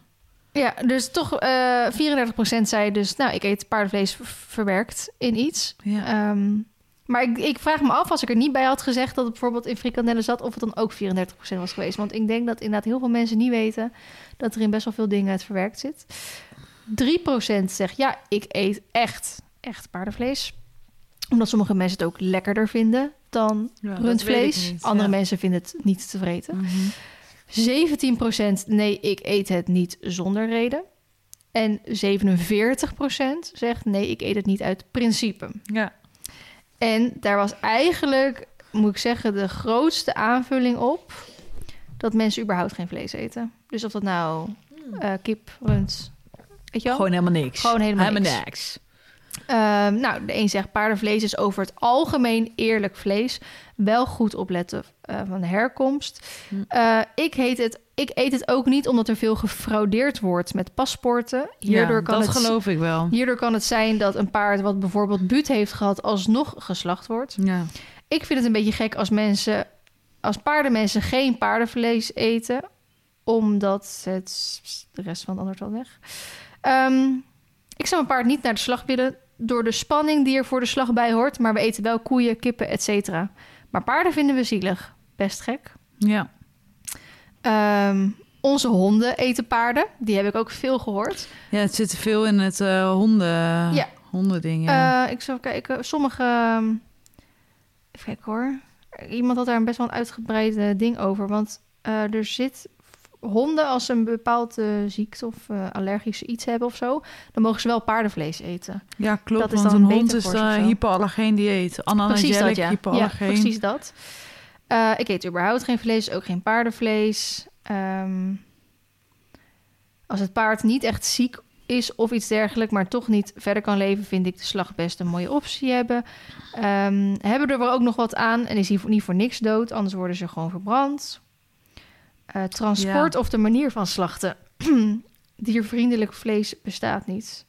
Ja, dus toch eh 34% zei dus, nou, ik eet paardenvlees verwerkt in iets. Ja. Ehm, maar ik, ik vraag me af, als ik er niet bij had gezegd dat het bijvoorbeeld in frikandellen zat, of het dan ook 34% was geweest. Want ik denk dat inderdaad heel veel mensen niet weten dat er in best wel veel dingen het verwerkt zit. 3% zegt, ja, ik eet echt, echt paardenvlees. Omdat sommige mensen het ook lekkerder vinden dan Ja, rundvlees. niet. Andere Ja. mensen vinden het niet te vreten. Mhm. 17% nee, ik eet het niet zonder reden. En 47% zegt nee, ik eet het niet uit principe. Ja. En daar was eigenlijk, moet ik zeggen, de grootste aanvulling op dat mensen überhaupt geen vlees eten. Dus of dat nou eh, kip, rund, weet je wel? Gewoon helemaal niks. Gewoon helemaal niks. niks. Ehm, nou, de een zegt paardenvlees is over het algemeen eerlijk vlees. Wel goed opletten eh, van de herkomst. Hm. Eh, ik, heet het, ik eet het ook niet omdat er veel gefraudeerd wordt met paspoorten. Hierdoor, ja, kan dat het, geloof ik wel. hierdoor kan het zijn dat een paard wat bijvoorbeeld buut heeft gehad... alsnog geslacht wordt. Ja. Ik vind het een beetje gek als mensen... als paardenmensen geen paardenvlees eten... omdat het... de rest van het antwoord weg. Ehm, ik zou mijn paard niet naar de slag willen... door de spanning die er voor de slag bij hoort... maar we eten wel koeien, kippen, et cetera. Maar paarden vinden we zielig. Best gek. ja. Ehm, onze honden eten paarden. Die heb ik ook veel gehoord. Ja, het zit veel in het eh, honden, Ja. hondending. Ja. Eh, ik zal even kijken. Sommige... ehm, Even kijken hoor. Iemand had daar een best wel een uitgebreid eh, ding over. Want eh, er zit... Honden, als ze een bepaalde ziekte of eh, allergische iets hebben of zo... dan mogen ze wel paardenvlees eten. ja, klopt. dat is want dan een hond is uh, of zo. hypoallergeen dieet. precies dat, ja. Ja, hypoallergeen. precies dat. Eh, ik eet überhaupt geen vlees, ook geen paardenvlees. Ehm, als het paard niet echt ziek is of iets dergelijks, maar toch niet verder kan leven, vind ik de slag best een mooie optie hebben. Ehm, hebben er wel ook nog wat aan en is hij niet voor niks dood, anders worden ze gewoon verbrand. Eh, transport of de manier van slachten. Diervriendelijk vlees bestaat niet.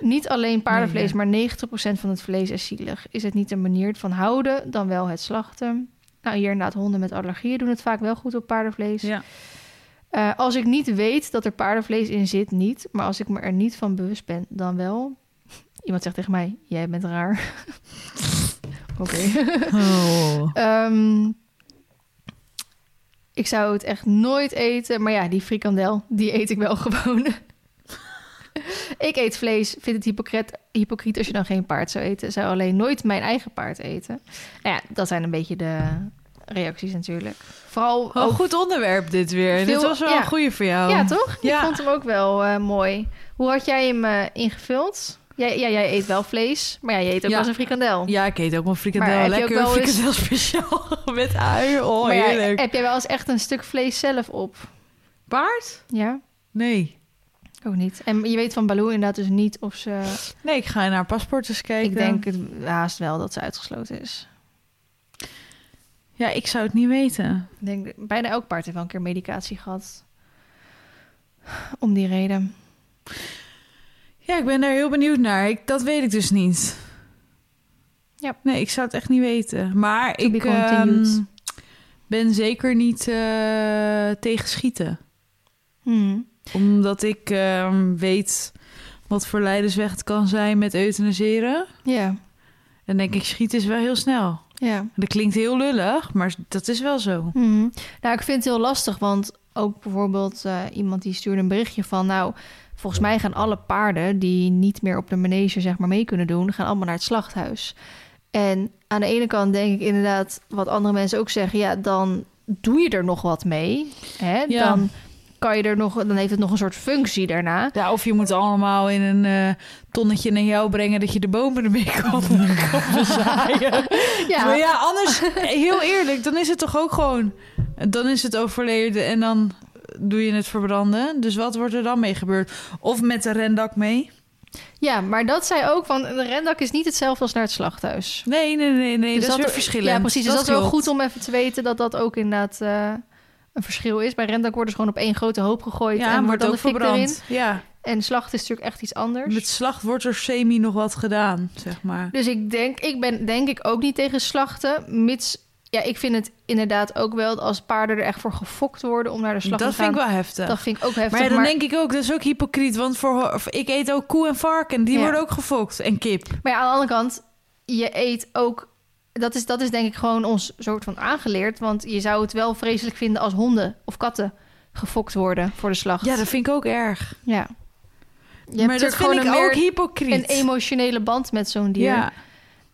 Niet alleen paardenvlees, Nee, maar 90% van het vlees is zielig. Is het niet de manier van houden, dan wel het slachten. Nou, hier inderdaad, honden met allergieën doen het vaak wel goed op paardenvlees. Ja. Eh, als ik niet weet dat er paardenvlees in zit, niet. Maar als ik me er niet van bewust ben, dan wel. Iemand zegt tegen mij, jij bent raar. Oké. Oh. Ehm, ik zou het echt nooit eten. Maar ja, die frikandel, die eet ik wel gewoon. ik eet vlees. Vind het hypocriet, hypocriet als je dan geen paard zou eten. Zou alleen nooit mijn eigen paard eten. Nou ja, dat zijn een beetje de reacties natuurlijk. Vooral Oh, ook- goed onderwerp dit weer. Veel- dit was wel ja. een goeie voor jou. Ja, toch? Ja. Ik vond hem ook wel eh, mooi. Hoe had jij hem eh, ingevuld? Jij, ja, jij eet wel vlees, maar ja, je eet ook Ja. wel eens een frikandel. Ja, ik eet ook wel frikandel. Maar Lekker eens- frikandel speciaal met ui. Oh, maar ja, heerlijk. heb jij wel eens echt een stuk vlees zelf op? Paard? Ja, Nee. ook niet. En je weet van Baloo inderdaad dus niet of ze... Nee, ik ga naar paspoortjes kijken. Ik denk het haast wel dat ze uitgesloten is. Ja, ik zou het niet weten. Ik denk, bijna elk paard heeft wel een keer medicatie gehad. Om die reden. Ja, ik ben daar heel benieuwd naar. Ik, dat weet ik dus niet. Ja. Nee, ik zou het echt niet weten. Maar To ik ehm, ben zeker niet eh, tegen schieten. Hmm. Omdat ik ehm, weet wat voor leidersweg het kan zijn met euthaniseren. Ja, En denk ik, schieten is wel heel snel. ja. Dat klinkt heel lullig, maar dat is wel zo. Mhm. Nou, ik vind het heel lastig, want ook bijvoorbeeld eh, iemand die stuurde een berichtje van... nou, volgens mij gaan alle paarden die niet meer op de manege zeg maar mee kunnen doen... gaan allemaal naar het slachthuis. En aan de ene kant denk ik inderdaad, wat andere mensen ook zeggen... ja, dan, doe je er nog wat mee. Hè? Ja. Dan kan je er nog, dan heeft het nog een soort functie daarna. Ja, of je moet allemaal in een eh, tonnetje naar jou brengen dat je de bomen ermee kan, kan bezaaien. Ja, Maar ja, anders, heel eerlijk, dan is het toch ook gewoon... Dan is het overleden en dan doe je het verbranden. Dus wat wordt er dan mee gebeurd? Of met de rendak mee? ja, maar dat zei ook van de rendak is niet hetzelfde als naar het slachthuis. Nee, nee, nee, nee. Dus dat, is weer verschillend. Ja, precies. Dus dat, is wel goed om even te weten dat dat ook inderdaad eh, een verschil is. Bij rendak worden ze gewoon op één grote hoop gegooid Ja, en wordt wordt dan de fik verbrand. erin. Ja, En slacht is natuurlijk echt iets anders. met slacht wordt er semi nog wat gedaan, zeg maar. Dus ik denk, ik ben denk ik ook niet tegen slachten, mits... Ja, ik vind het inderdaad ook wel dat als paarden er echt voor gefokt worden om naar de slag Dat te gaan. vind ik wel heftig. Dat vind ik ook heftig. maar ja, dan denk ik ook, dat is ook hypocriet. Want voor, ik eet ook koe en varken. Die Ja. worden ook gefokt. En kip. Maar ja, aan de andere kant, je eet ook... Dat is, dat is denk ik gewoon ons soort van aangeleerd. Want je zou het wel vreselijk vinden als honden of katten gefokt worden voor de slacht. Ja, dat vind ik ook erg. Ja. Je maar dat vind gewoon ik ook hypocriet. een emotionele band met zo'n dier. Ja,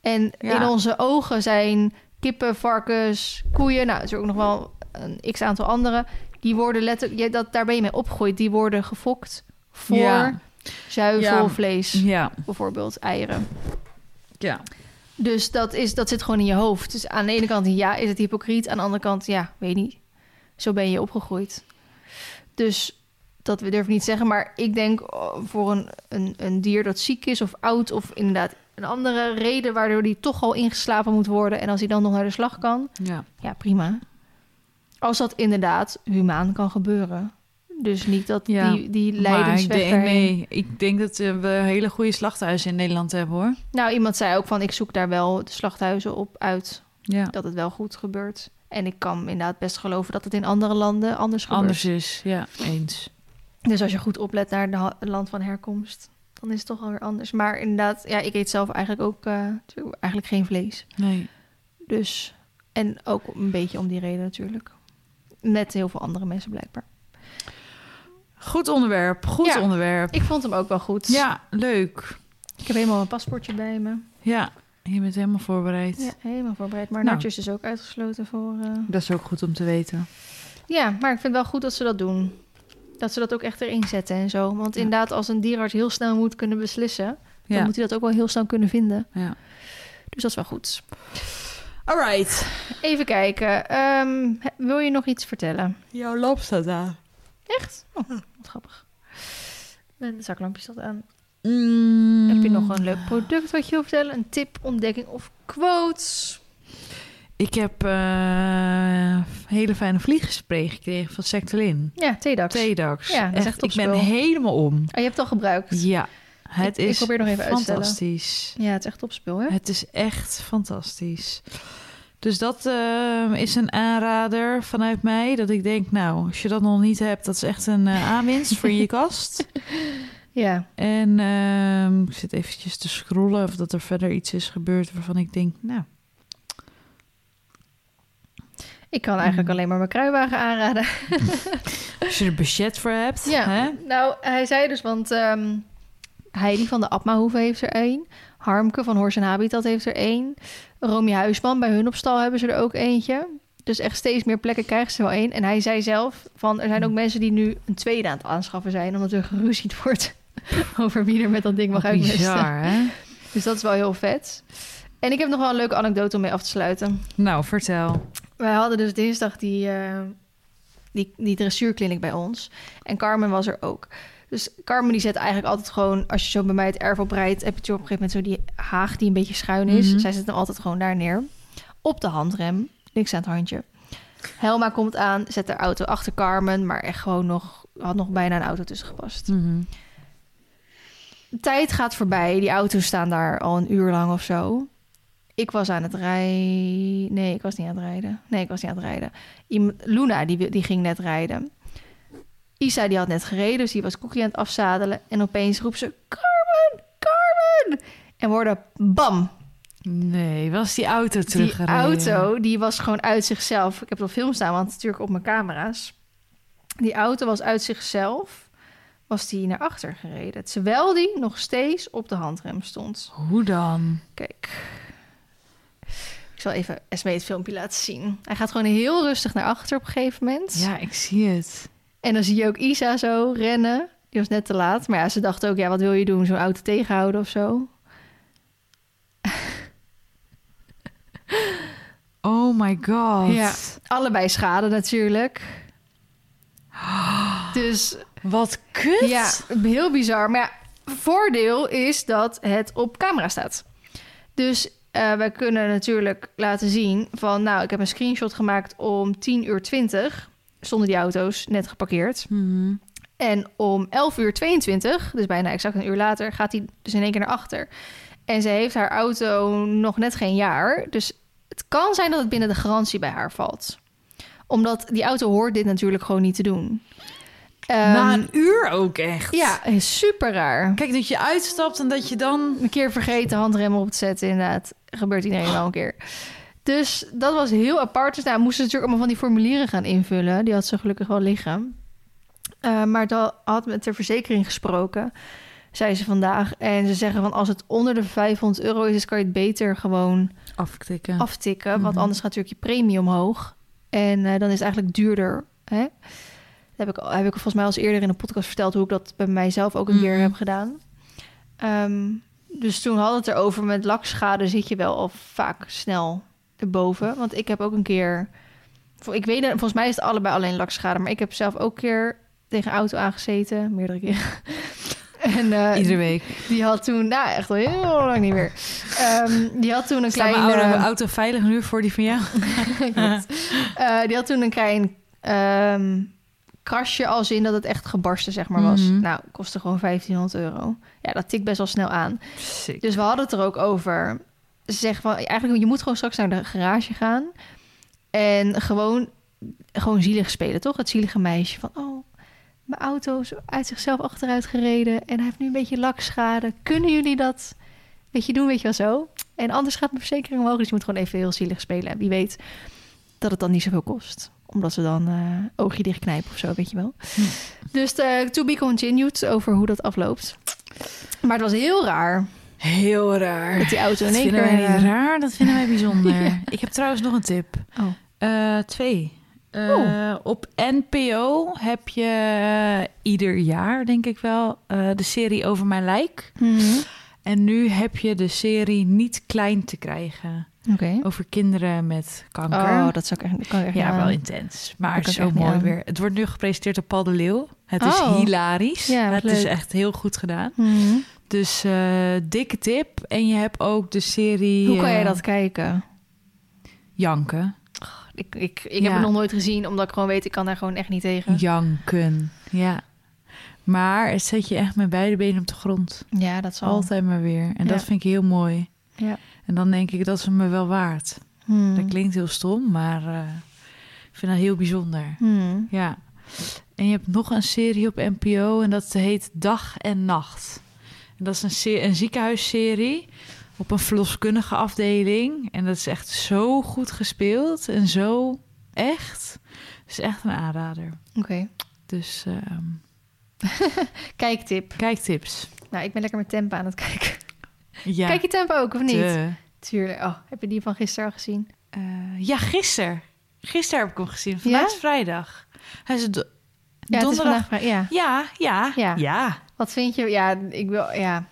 En Ja. in onze ogen zijn kippen, varkens, koeien... Nou, er is ook nog wel een x-aantal andere... Die worden letterlijk... Ja, dat, daar ben je mee opgegroeid. Die worden gefokt voor Ja. zuivelvlees. ja, Bijvoorbeeld eieren. ja. Dus dat, is, dat zit gewoon in je hoofd. Dus aan de ene kant, ja, is het hypocriet. Aan de andere kant, ja, weet niet. Zo ben je opgegroeid. Dus dat we durven niet zeggen. Maar ik denk oh, voor een, een, een dier dat ziek is of oud... of inderdaad een andere reden waardoor die toch al ingeslapen moet worden... en als hij dan nog naar de slag kan, ja. ja, prima. Als dat inderdaad humaan kan gebeuren. Dus niet dat Ja, die, die Maar lijdensweg ik denk, nee, ik denk dat eh, we hele goede slachthuizen in Nederland hebben, hoor. Nou, iemand zei ook van... ik zoek daar wel de slachthuizen op uit... Ja, dat het wel goed gebeurt. En ik kan inderdaad best geloven dat het in andere landen anders gebeurt. anders is. Ja, eens. Dus als je goed oplet naar het land van herkomst, dan is het toch alweer anders. Maar inderdaad, ja, ik eet zelf eigenlijk ook eh, eigenlijk geen vlees. Nee. Dus, en ook een beetje om die reden natuurlijk. Met heel veel andere mensen blijkbaar. Goed onderwerp, goed Ja. onderwerp. Ik vond hem ook wel goed. Ja, leuk. Ik heb helemaal een paspoortje bij me. Ja, je bent helemaal voorbereid. Ja, helemaal voorbereid. Maar Nou. Natjes is ook uitgesloten voor... eh, Dat is ook goed om te weten. Ja, maar ik vind het wel goed dat ze dat doen. Dat ze dat ook echt erin zetten en zo. Want Ja. inderdaad, als een dierarts heel snel moet kunnen beslissen... dan Ja. moet hij dat ook wel heel snel kunnen vinden. ja. Dus dat is wel goed. All right. Even kijken. ehm, wil je nog iets vertellen? Jouw lamp staat aan. Echt? Oh, wat grappig. Mijn zaklampje staat aan. Mm. Heb je nog een leuk product wat je wil vertellen? Een tip, ontdekking of quotes? Ik heb eh hele fijne vliegspray gekregen van Sectolin. Ja, theedax. Theedax. Ja, dat is echt ik ben helemaal om. Oh, je hebt het al gebruikt? Ja, het Ik- ik is probeer nog even uit te stellen. fantastisch. Ja, het is echt topspul, hè? Het is echt fantastisch. Dus dat eh, is een aanrader vanuit mij. Dat ik denk, nou, als je dat nog niet hebt, dat is echt een eh, aanwinst voor je kast. Ja. En ehm, ik zit eventjes te scrollen of dat er verder iets is gebeurd waarvan ik denk, nou, Ik kan eigenlijk Mm. alleen maar mijn kruiwagen aanraden. als je er budget voor hebt. Ja, Hè? nou, hij zei dus, want ehm, Heidi van de Abmahoeve heeft er één. Harmke van Horse Habitat heeft er één. Romy Huisman, bij hun op stal hebben ze er ook eentje. Dus echt steeds meer plekken krijgen ze wel één. En hij zei zelf, van, er zijn ook mensen die nu een tweede aan het aanschaffen zijn... omdat er geruzied wordt over wie er met dat ding mag uitmesten. bizar, hè? Dus dat is wel heel vet. En ik heb nog wel een leuke anekdote om mee af te sluiten. Nou, vertel. Wij hadden dus dinsdag die, eh, die, die dressuurkliniek bij ons. En Carmen was er ook. Dus Carmen die zet eigenlijk altijd gewoon... als je zo bij mij het erf oprijdt... heb je op een gegeven moment zo die haag die een beetje schuin is. Mhm. Zij zet hem altijd gewoon daar neer. Op de handrem. Niks aan het handje. Helma komt aan, zet de auto achter Carmen... maar echt gewoon nog... had nog bijna een auto tussen gepast. Mhm. De tijd gaat voorbij. Die auto's staan daar al een uur lang of zo. Ik was aan het rijden. Nee, ik was niet aan het rijden. Nee, ik was niet aan het rijden. Luna, die, die ging net rijden. Isa, die had net gereden, dus die was Cookie aan het afzadelen. En opeens roept ze, Carmen, Carmen! En worden bam. Nee, was die auto Die teruggereden? auto, die was gewoon uit zichzelf. Ik heb het op film staan, want natuurlijk op mijn camera's. Die auto was uit zichzelf, was die naar achter gereden. Terwijl die nog steeds op de handrem stond. Hoe dan? Kijk. Zal even Esme het filmpje laten zien. Hij gaat gewoon heel rustig naar achter op een gegeven moment. Ja, ik zie het. En dan zie je ook Isa zo rennen. Die was net te laat. Maar ja, ze dacht ook, ja, wat wil je doen? Zo'n auto tegenhouden of zo? Oh my god. Ja, allebei schade natuurlijk. Dus Wat kut. ja, heel bizar. Maar ja, voordeel is dat het op camera staat. Dus eh wij kunnen natuurlijk laten zien van... nou, ik heb een screenshot gemaakt om 10 uur 20... stonden die auto's net geparkeerd. Mhm. En om 11 uur 22, dus bijna exact een uur later... gaat hij dus in één keer naar achter. En ze heeft haar auto nog net geen jaar. Dus het kan zijn dat het binnen de garantie bij haar valt. Omdat die auto hoort dit natuurlijk gewoon niet te doen. Na Ehm, een uur ook echt. ja, super raar. Kijk, dat je uitstapt en dat je dan... Een keer vergeten handremmen op te zetten, inderdaad. Gebeurt iedereen wel een keer. Dus dat was heel apart. Dus nou, moesten ze natuurlijk allemaal van die formulieren gaan invullen. Die had ze gelukkig wel liggen. Eh, maar dat had met de verzekering gesproken, zei ze vandaag. En ze zeggen van als het onder de 500 euro is, kan je het beter gewoon Aftikken. aftikken. Want Mhm. anders gaat natuurlijk je premie omhoog. En eh, dan is het eigenlijk duurder. Hè? Dat heb ik, heb ik volgens mij al eens eerder in een podcast verteld... hoe ik dat bij mijzelf ook een keer Mhm. heb gedaan. Ehm, dus toen hadden we het erover. Met lakschade zit je wel al vaak snel erboven. Want ik heb ook een keer... Ik weet, het- volgens mij is het allebei alleen lakschade. Maar ik heb zelf ook een keer tegen auto aangezeten. Meerdere keren. En eh, Iedere week. die had toen... Nou, echt al heel lang niet meer. Ehm, die had toen een Staat klein... mijn oude eh, auto veilig nu voor die van jou? Eh, die had toen een klein ehm, krasje als in dat het echt gebarsten zeg maar was. Mhm. Nou, kostte gewoon 1500 euro. Ja, dat tikt best wel snel aan. Sick. Dus we hadden het er ook over. Ze zeggen van, eigenlijk je moet gewoon straks naar de garage gaan en gewoon, gewoon zielig spelen, toch? Het zielige meisje van, oh, mijn auto is uit zichzelf achteruit gereden en hij heeft nu een beetje lakschade. Kunnen jullie dat, weet je, doen, weet je wel zo? En anders gaat mijn verzekering omhoog, dus je moet gewoon even heel zielig spelen. En wie weet dat het dan niet zoveel kost. Omdat ze dan eh oogje dichtknijpen of zo, weet je wel. Dus de, to be continued over hoe dat afloopt. Maar het was heel raar Heel raar. dat die auto in Dat vinden keer... wij niet raar, dat vinden wij bijzonder. Ja. Ik heb trouwens nog een tip. Oh. Eh, twee. Oh. Op NPO heb je ieder jaar, denk ik wel, de serie Over Mijn Lijk. mhm. En nu heb je de serie Niet Klein te krijgen. Oké. Over kinderen met kanker. Oh, dat zou ik echt, kan ik echt ja, wel intens. Maar Dat ik zo mooi weer. Het wordt nu gepresenteerd door Paul de Leeuw. Het is Oh. hilarisch. Ja, het is leuk. echt heel goed gedaan. Mhm. Dus eh, dikke tip. En je hebt ook de serie... Hoe kan je eh, dat kijken? Janken. Ik, ik, ik Ja. heb het nog nooit gezien, omdat ik gewoon weet, ik kan daar gewoon echt niet tegen. Janken, ja. Maar het zet je echt met beide benen op de grond. Ja, dat zal. Altijd maar weer. En Ja. dat vind ik heel mooi. Ja. En dan denk ik, dat is me wel waard. Hmm. Dat klinkt heel stom, maar eh, ik vind dat heel bijzonder. Hmm. Ja. En je hebt nog een serie op NPO en dat heet Dag en Nacht. En dat is een, een ziekenhuisserie op een verloskundige afdeling. En dat is echt zo goed gespeeld en zo echt. Het is echt een aanrader. Oké. Dus ehm, Kijktip. kijktips. Nou, ik ben lekker met tempo aan het kijken. Ja, Kijk je tempo ook, of niet? Tuurlijk. Oh, heb je die van gisteren al gezien? Eh, ja, gisteren. Gisteren heb ik hem gezien. Vandaag Ja? is vrijdag. Hij is do- Ja, het is donderdag. vandaag. Ja. Ja, ja, Ja. ja. Wat vind je? Ja, ik wil. Ja.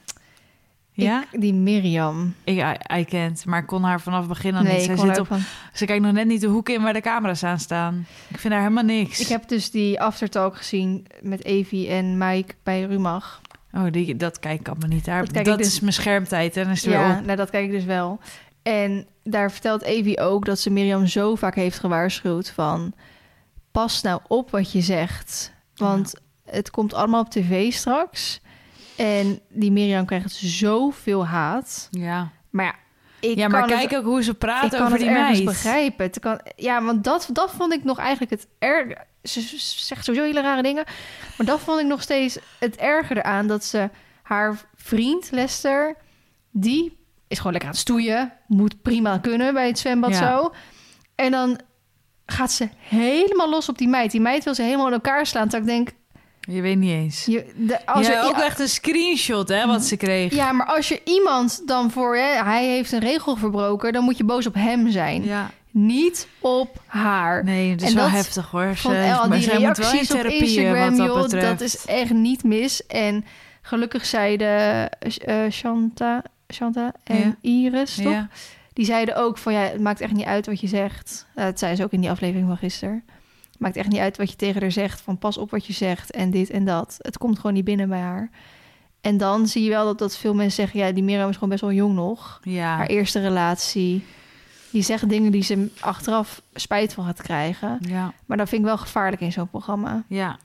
Ja, Ik- die Mirjam. ik, I, I kent, maar ik kon haar vanaf het begin al nee, niet. Zij zit op, van. ze kijkt nog net niet de hoek in waar de camera's aan staan. Ik vind haar helemaal niks. Ik heb dus die aftertalk gezien met Evie en Mike bij Rumach. Oh, die, dat kijk ik allemaal niet. Daar, Dat dus- is mijn schermtijd en is het Ja, nou, dat kijk ik dus wel. En daar vertelt Evie ook dat ze Mirjam zo vaak heeft gewaarschuwd van... pas nou op wat je zegt. Want het komt allemaal op tv straks. En die Mirjam krijgt zoveel haat. Ja, Maar ja, ik ja maar kijk het, ook hoe ze ik praat kan over het die ergens meid. begrijpen. Het kan, ja, want dat, dat vond ik nog eigenlijk het erg. Ze ze zegt sowieso hele rare dingen. Maar dat vond ik nog steeds het erger eraan. Dat ze haar vriend Lester, die is gewoon lekker aan het stoeien. Moet prima kunnen bij het zwembad Ja. zo. En dan gaat ze helemaal los op die meid. Die meid wil ze helemaal in elkaar slaan. Terwijl ik denk, Je weet niet eens. Je, de, als ja, er, ook ja, echt een screenshot, hè, wat ze kreeg. ja, maar als je iemand dan voor... Hè, hij heeft een regel verbroken, dan moet je boos op hem zijn. Ja. Niet op haar. Nee, het is En wel dat heftig hoor. Van Ze- al die zij moet wel in reacties op eh, Instagram, wat dat joh, betreft. dat is echt niet mis. En gelukkig zeiden eh Shanta, Shanta en Ja. Iris, toch? Ja. Die zeiden ook van ja, het maakt echt niet uit wat je zegt. Uh, dat zei ze ook in die aflevering van gisteren. Maakt echt niet uit wat je tegen haar zegt. Van pas op wat je zegt en dit en dat. Het komt gewoon niet binnen bij haar. En dan zie je wel dat, dat veel mensen zeggen... ja, die Miriam is gewoon best wel jong nog. Ja. Haar eerste relatie. Die zegt dingen die ze achteraf spijt van gaat krijgen. Ja. Maar dat vind ik wel gevaarlijk in zo'n programma. Ja.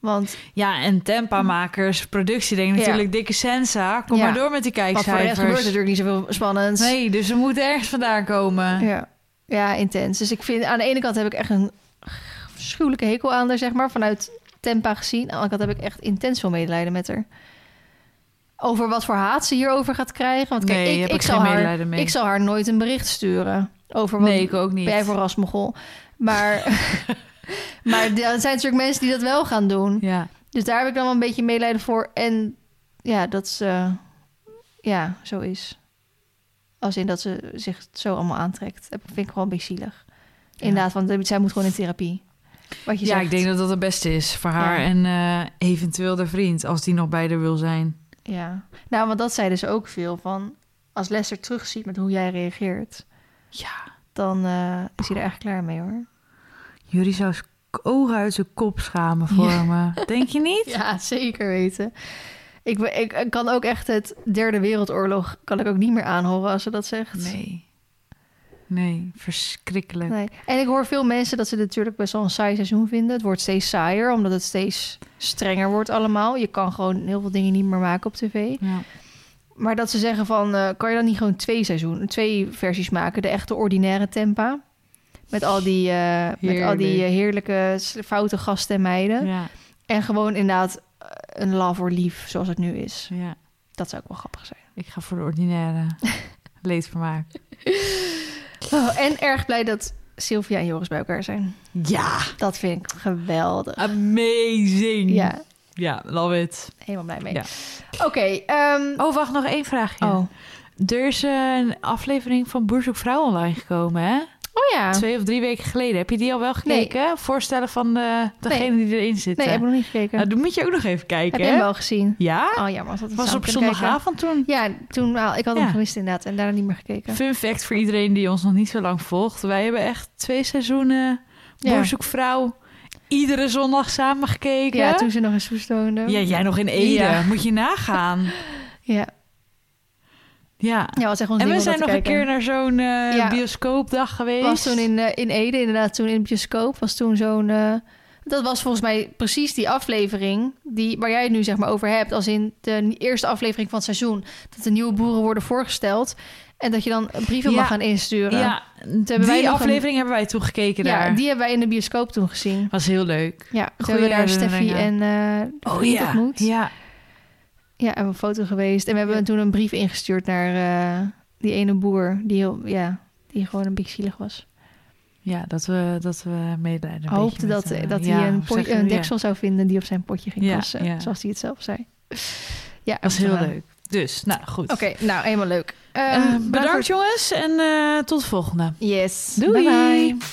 Want ja, en Tempa-makers, productie denkt Ja. natuurlijk dikke sensa. Kom Ja. maar door met die wat voor de rest kijkcijfers. gebeurt er natuurlijk niet zoveel spannends. Nee, dus ze moeten ergens vandaan komen. Ja. ja, intens. Dus ik vind aan de ene kant heb ik echt een schuwelijke hekel aan haar, zeg maar, vanuit Tempa gezien. Andere kant heb ik echt intens veel medelijden met haar. Over wat voor haat ze hierover gaat krijgen. Want kijk, Nee, ik, heb ik, zal geen haar, mee. ik zal haar nooit een bericht sturen. Over wat Nee, ik ook niet. ben jij voor rasmogel. Maar, maar er zijn natuurlijk mensen die dat wel gaan doen. Ja. Dus daar heb ik dan wel een beetje medelijden voor. En ja, dat ze ja, zo is. Als in dat ze zich zo allemaal aantrekt. Dat vind ik gewoon een beetje zielig. Inderdaad, want zij moet gewoon in therapie. Wat je ja, zegt. ik denk dat dat het beste is voor haar Ja. en eh, eventueel de vriend, als die nog bij haar wil zijn. Ja. Nou, want dat zeiden ze ook veel van... Als Lester terugziet met hoe jij reageert... Ja. dan eh, is hij er echt klaar mee, hoor. Jullie zou ogen uit zijn kop schamen voor Ja. me. Denk je niet? Ja, zeker weten. Ik, ik, ik kan ook echt het derde wereldoorlog... kan ik ook niet meer aanhoren als ze dat zegt. Nee. Nee, verschrikkelijk. Nee. En ik hoor veel mensen dat ze natuurlijk best wel een saai seizoen vinden. Het wordt steeds saaier, omdat het steeds strenger wordt allemaal. Je kan gewoon heel veel dingen niet meer maken op tv. Ja. Maar dat ze zeggen van, eh, kan je dan niet gewoon twee seizoenen, twee versies maken? De echte ordinaire tempa. Met al die, eh, met al die eh, heerlijke foute gasten en meiden. Ja, En gewoon inderdaad een love or lief, zoals het nu is. ja. Dat zou ook wel grappig zijn. Ik ga voor de ordinaire leedvermaak. Oh, en erg blij dat Sylvia en Joris bij elkaar zijn. Ja, Dat vind ik geweldig. amazing. Ja, Ja, love it. helemaal blij mee. Ja. Oké, ehm, Oh, wacht, nog één vraagje. oh. Er is een aflevering van Boer Zoekt Vrouw online gekomen, hè? Oh ja. Twee of drie weken geleden. Heb je die al wel gekeken? Voorstellen van de, degene die erin zitten. Nee, heb ik nog niet gekeken. Nou, dan moet je ook nog even kijken. heb je hem wel gezien? Ja? Oh ja, maar als dat was op kijken. zondagavond toen. Ja, toen, nou, ik had hem Ja. gemist inderdaad en daarna niet meer gekeken. Fun fact voor iedereen die ons nog niet zo lang volgt. Wij hebben echt twee seizoenen Ja. Boer Zoekt Vrouw iedere zondag samen gekeken. Ja, toen ze nog in Soes woonde. Ja, jij nog in Ede. Ja. Moet je nagaan. ja. Ja. Ja, was echt ons En we zijn nog een keer naar zo'n eh, Ja. bioscoopdag geweest. was toen in, eh, in Ede, inderdaad, toen in het bioscoop. Was toen zo'n... eh, dat was volgens mij precies die aflevering die, waar jij het nu zeg maar over hebt. Als in de eerste aflevering van het seizoen. Dat de nieuwe boeren worden voorgesteld. En dat je dan brieven Ja. mag gaan insturen. Ja, hebben wij die nog aflevering hebben wij toen gekeken Ja, daar. die hebben wij in de bioscoop toen gezien. Was heel leuk. Ja, toen Goeie hebben we daar Steffi en eh de vriend ontmoet. Oh, Ja. Ja, en een foto geweest. En we hebben Ja. toen een brief ingestuurd naar eh, die ene boer die, heel, ja, die gewoon een beetje zielig was. ja, dat we, dat we medelijden Hoopte dat, dat ja, hij een, pot- een ja. deksel zou vinden die op zijn potje ging passen. Zoals hij het zelf zei. Ja, was heel eh, leuk. Dus, nou goed. Oké, nou, helemaal leuk. Eh, Eh, bedankt jongens en tot de volgende. Yes. Doei. Bye bye.